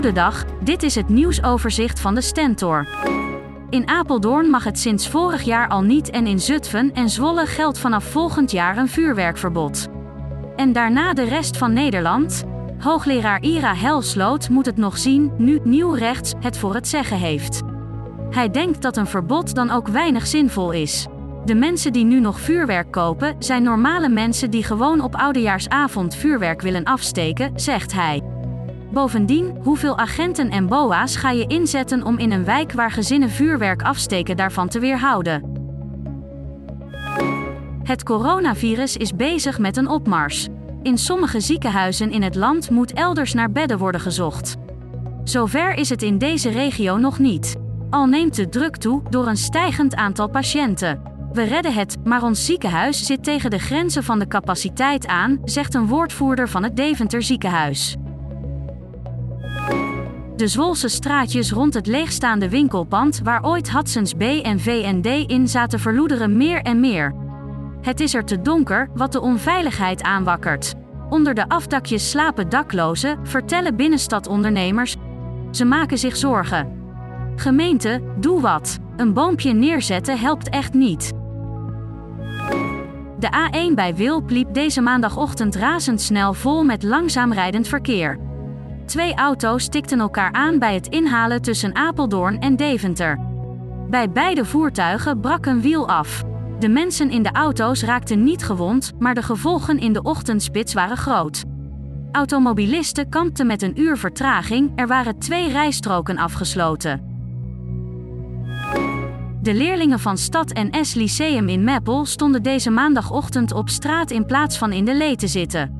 Goedendag, dit is het nieuwsoverzicht van de Stentor. In Apeldoorn mag het sinds vorig jaar al niet en in Zutphen en Zwolle geldt vanaf volgend jaar een vuurwerkverbod. En daarna de rest van Nederland? Hoogleraar Ira Helsloot moet het nog zien nu nieuw rechts het voor het zeggen heeft. Hij denkt dat een verbod dan ook weinig zinvol is. De mensen die nu nog vuurwerk kopen zijn normale mensen die gewoon op oudejaarsavond vuurwerk willen afsteken, zegt hij. Bovendien, hoeveel agenten en BOA's ga je inzetten om in een wijk waar gezinnen vuurwerk afsteken daarvan te weerhouden? Het coronavirus is bezig met een opmars. In sommige ziekenhuizen in het land moet elders naar bedden worden gezocht. Zover is het in deze regio nog niet. Al neemt de druk toe door een stijgend aantal patiënten. We redden het, maar ons ziekenhuis zit tegen de grenzen van de capaciteit aan, zegt een woordvoerder van het Deventer ziekenhuis. De Zwolse straatjes rond het leegstaande winkelpand waar ooit Hudson's B en VND in zaten verloederen meer en meer. Het is er te donker, wat de onveiligheid aanwakkert. Onder de afdakjes slapen daklozen, vertellen binnenstadondernemers. Ze maken zich zorgen. Gemeente, doe wat. Een boompje neerzetten helpt echt niet. De A1 bij Wilp liep deze maandagochtend razendsnel vol met langzaam rijdend verkeer. Twee auto's tikten elkaar aan bij het inhalen tussen Apeldoorn en Deventer. Bij beide voertuigen brak een wiel af. De mensen in de auto's raakten niet gewond, maar de gevolgen in de ochtendspits waren groot. Automobilisten kampten met een uur vertraging, er waren twee rijstroken afgesloten. De leerlingen van Stad NS Lyceum in Meppel stonden deze maandagochtend op straat in plaats van in de lee te zitten.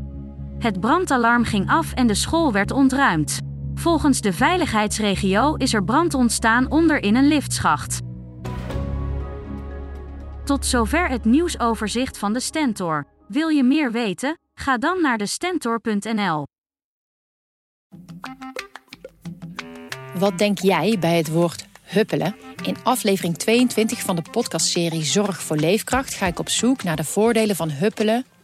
Het brandalarm ging af en de school werd ontruimd. Volgens de veiligheidsregio is er brand ontstaan onder in een liftschacht. Tot zover het nieuwsoverzicht van de Stentor. Wil je meer weten? Ga dan naar de Stentor.nl. Wat denk jij bij het woord huppelen? In aflevering 22 van de podcastserie Zorg voor Leefkracht ga ik op zoek naar de voordelen van huppelen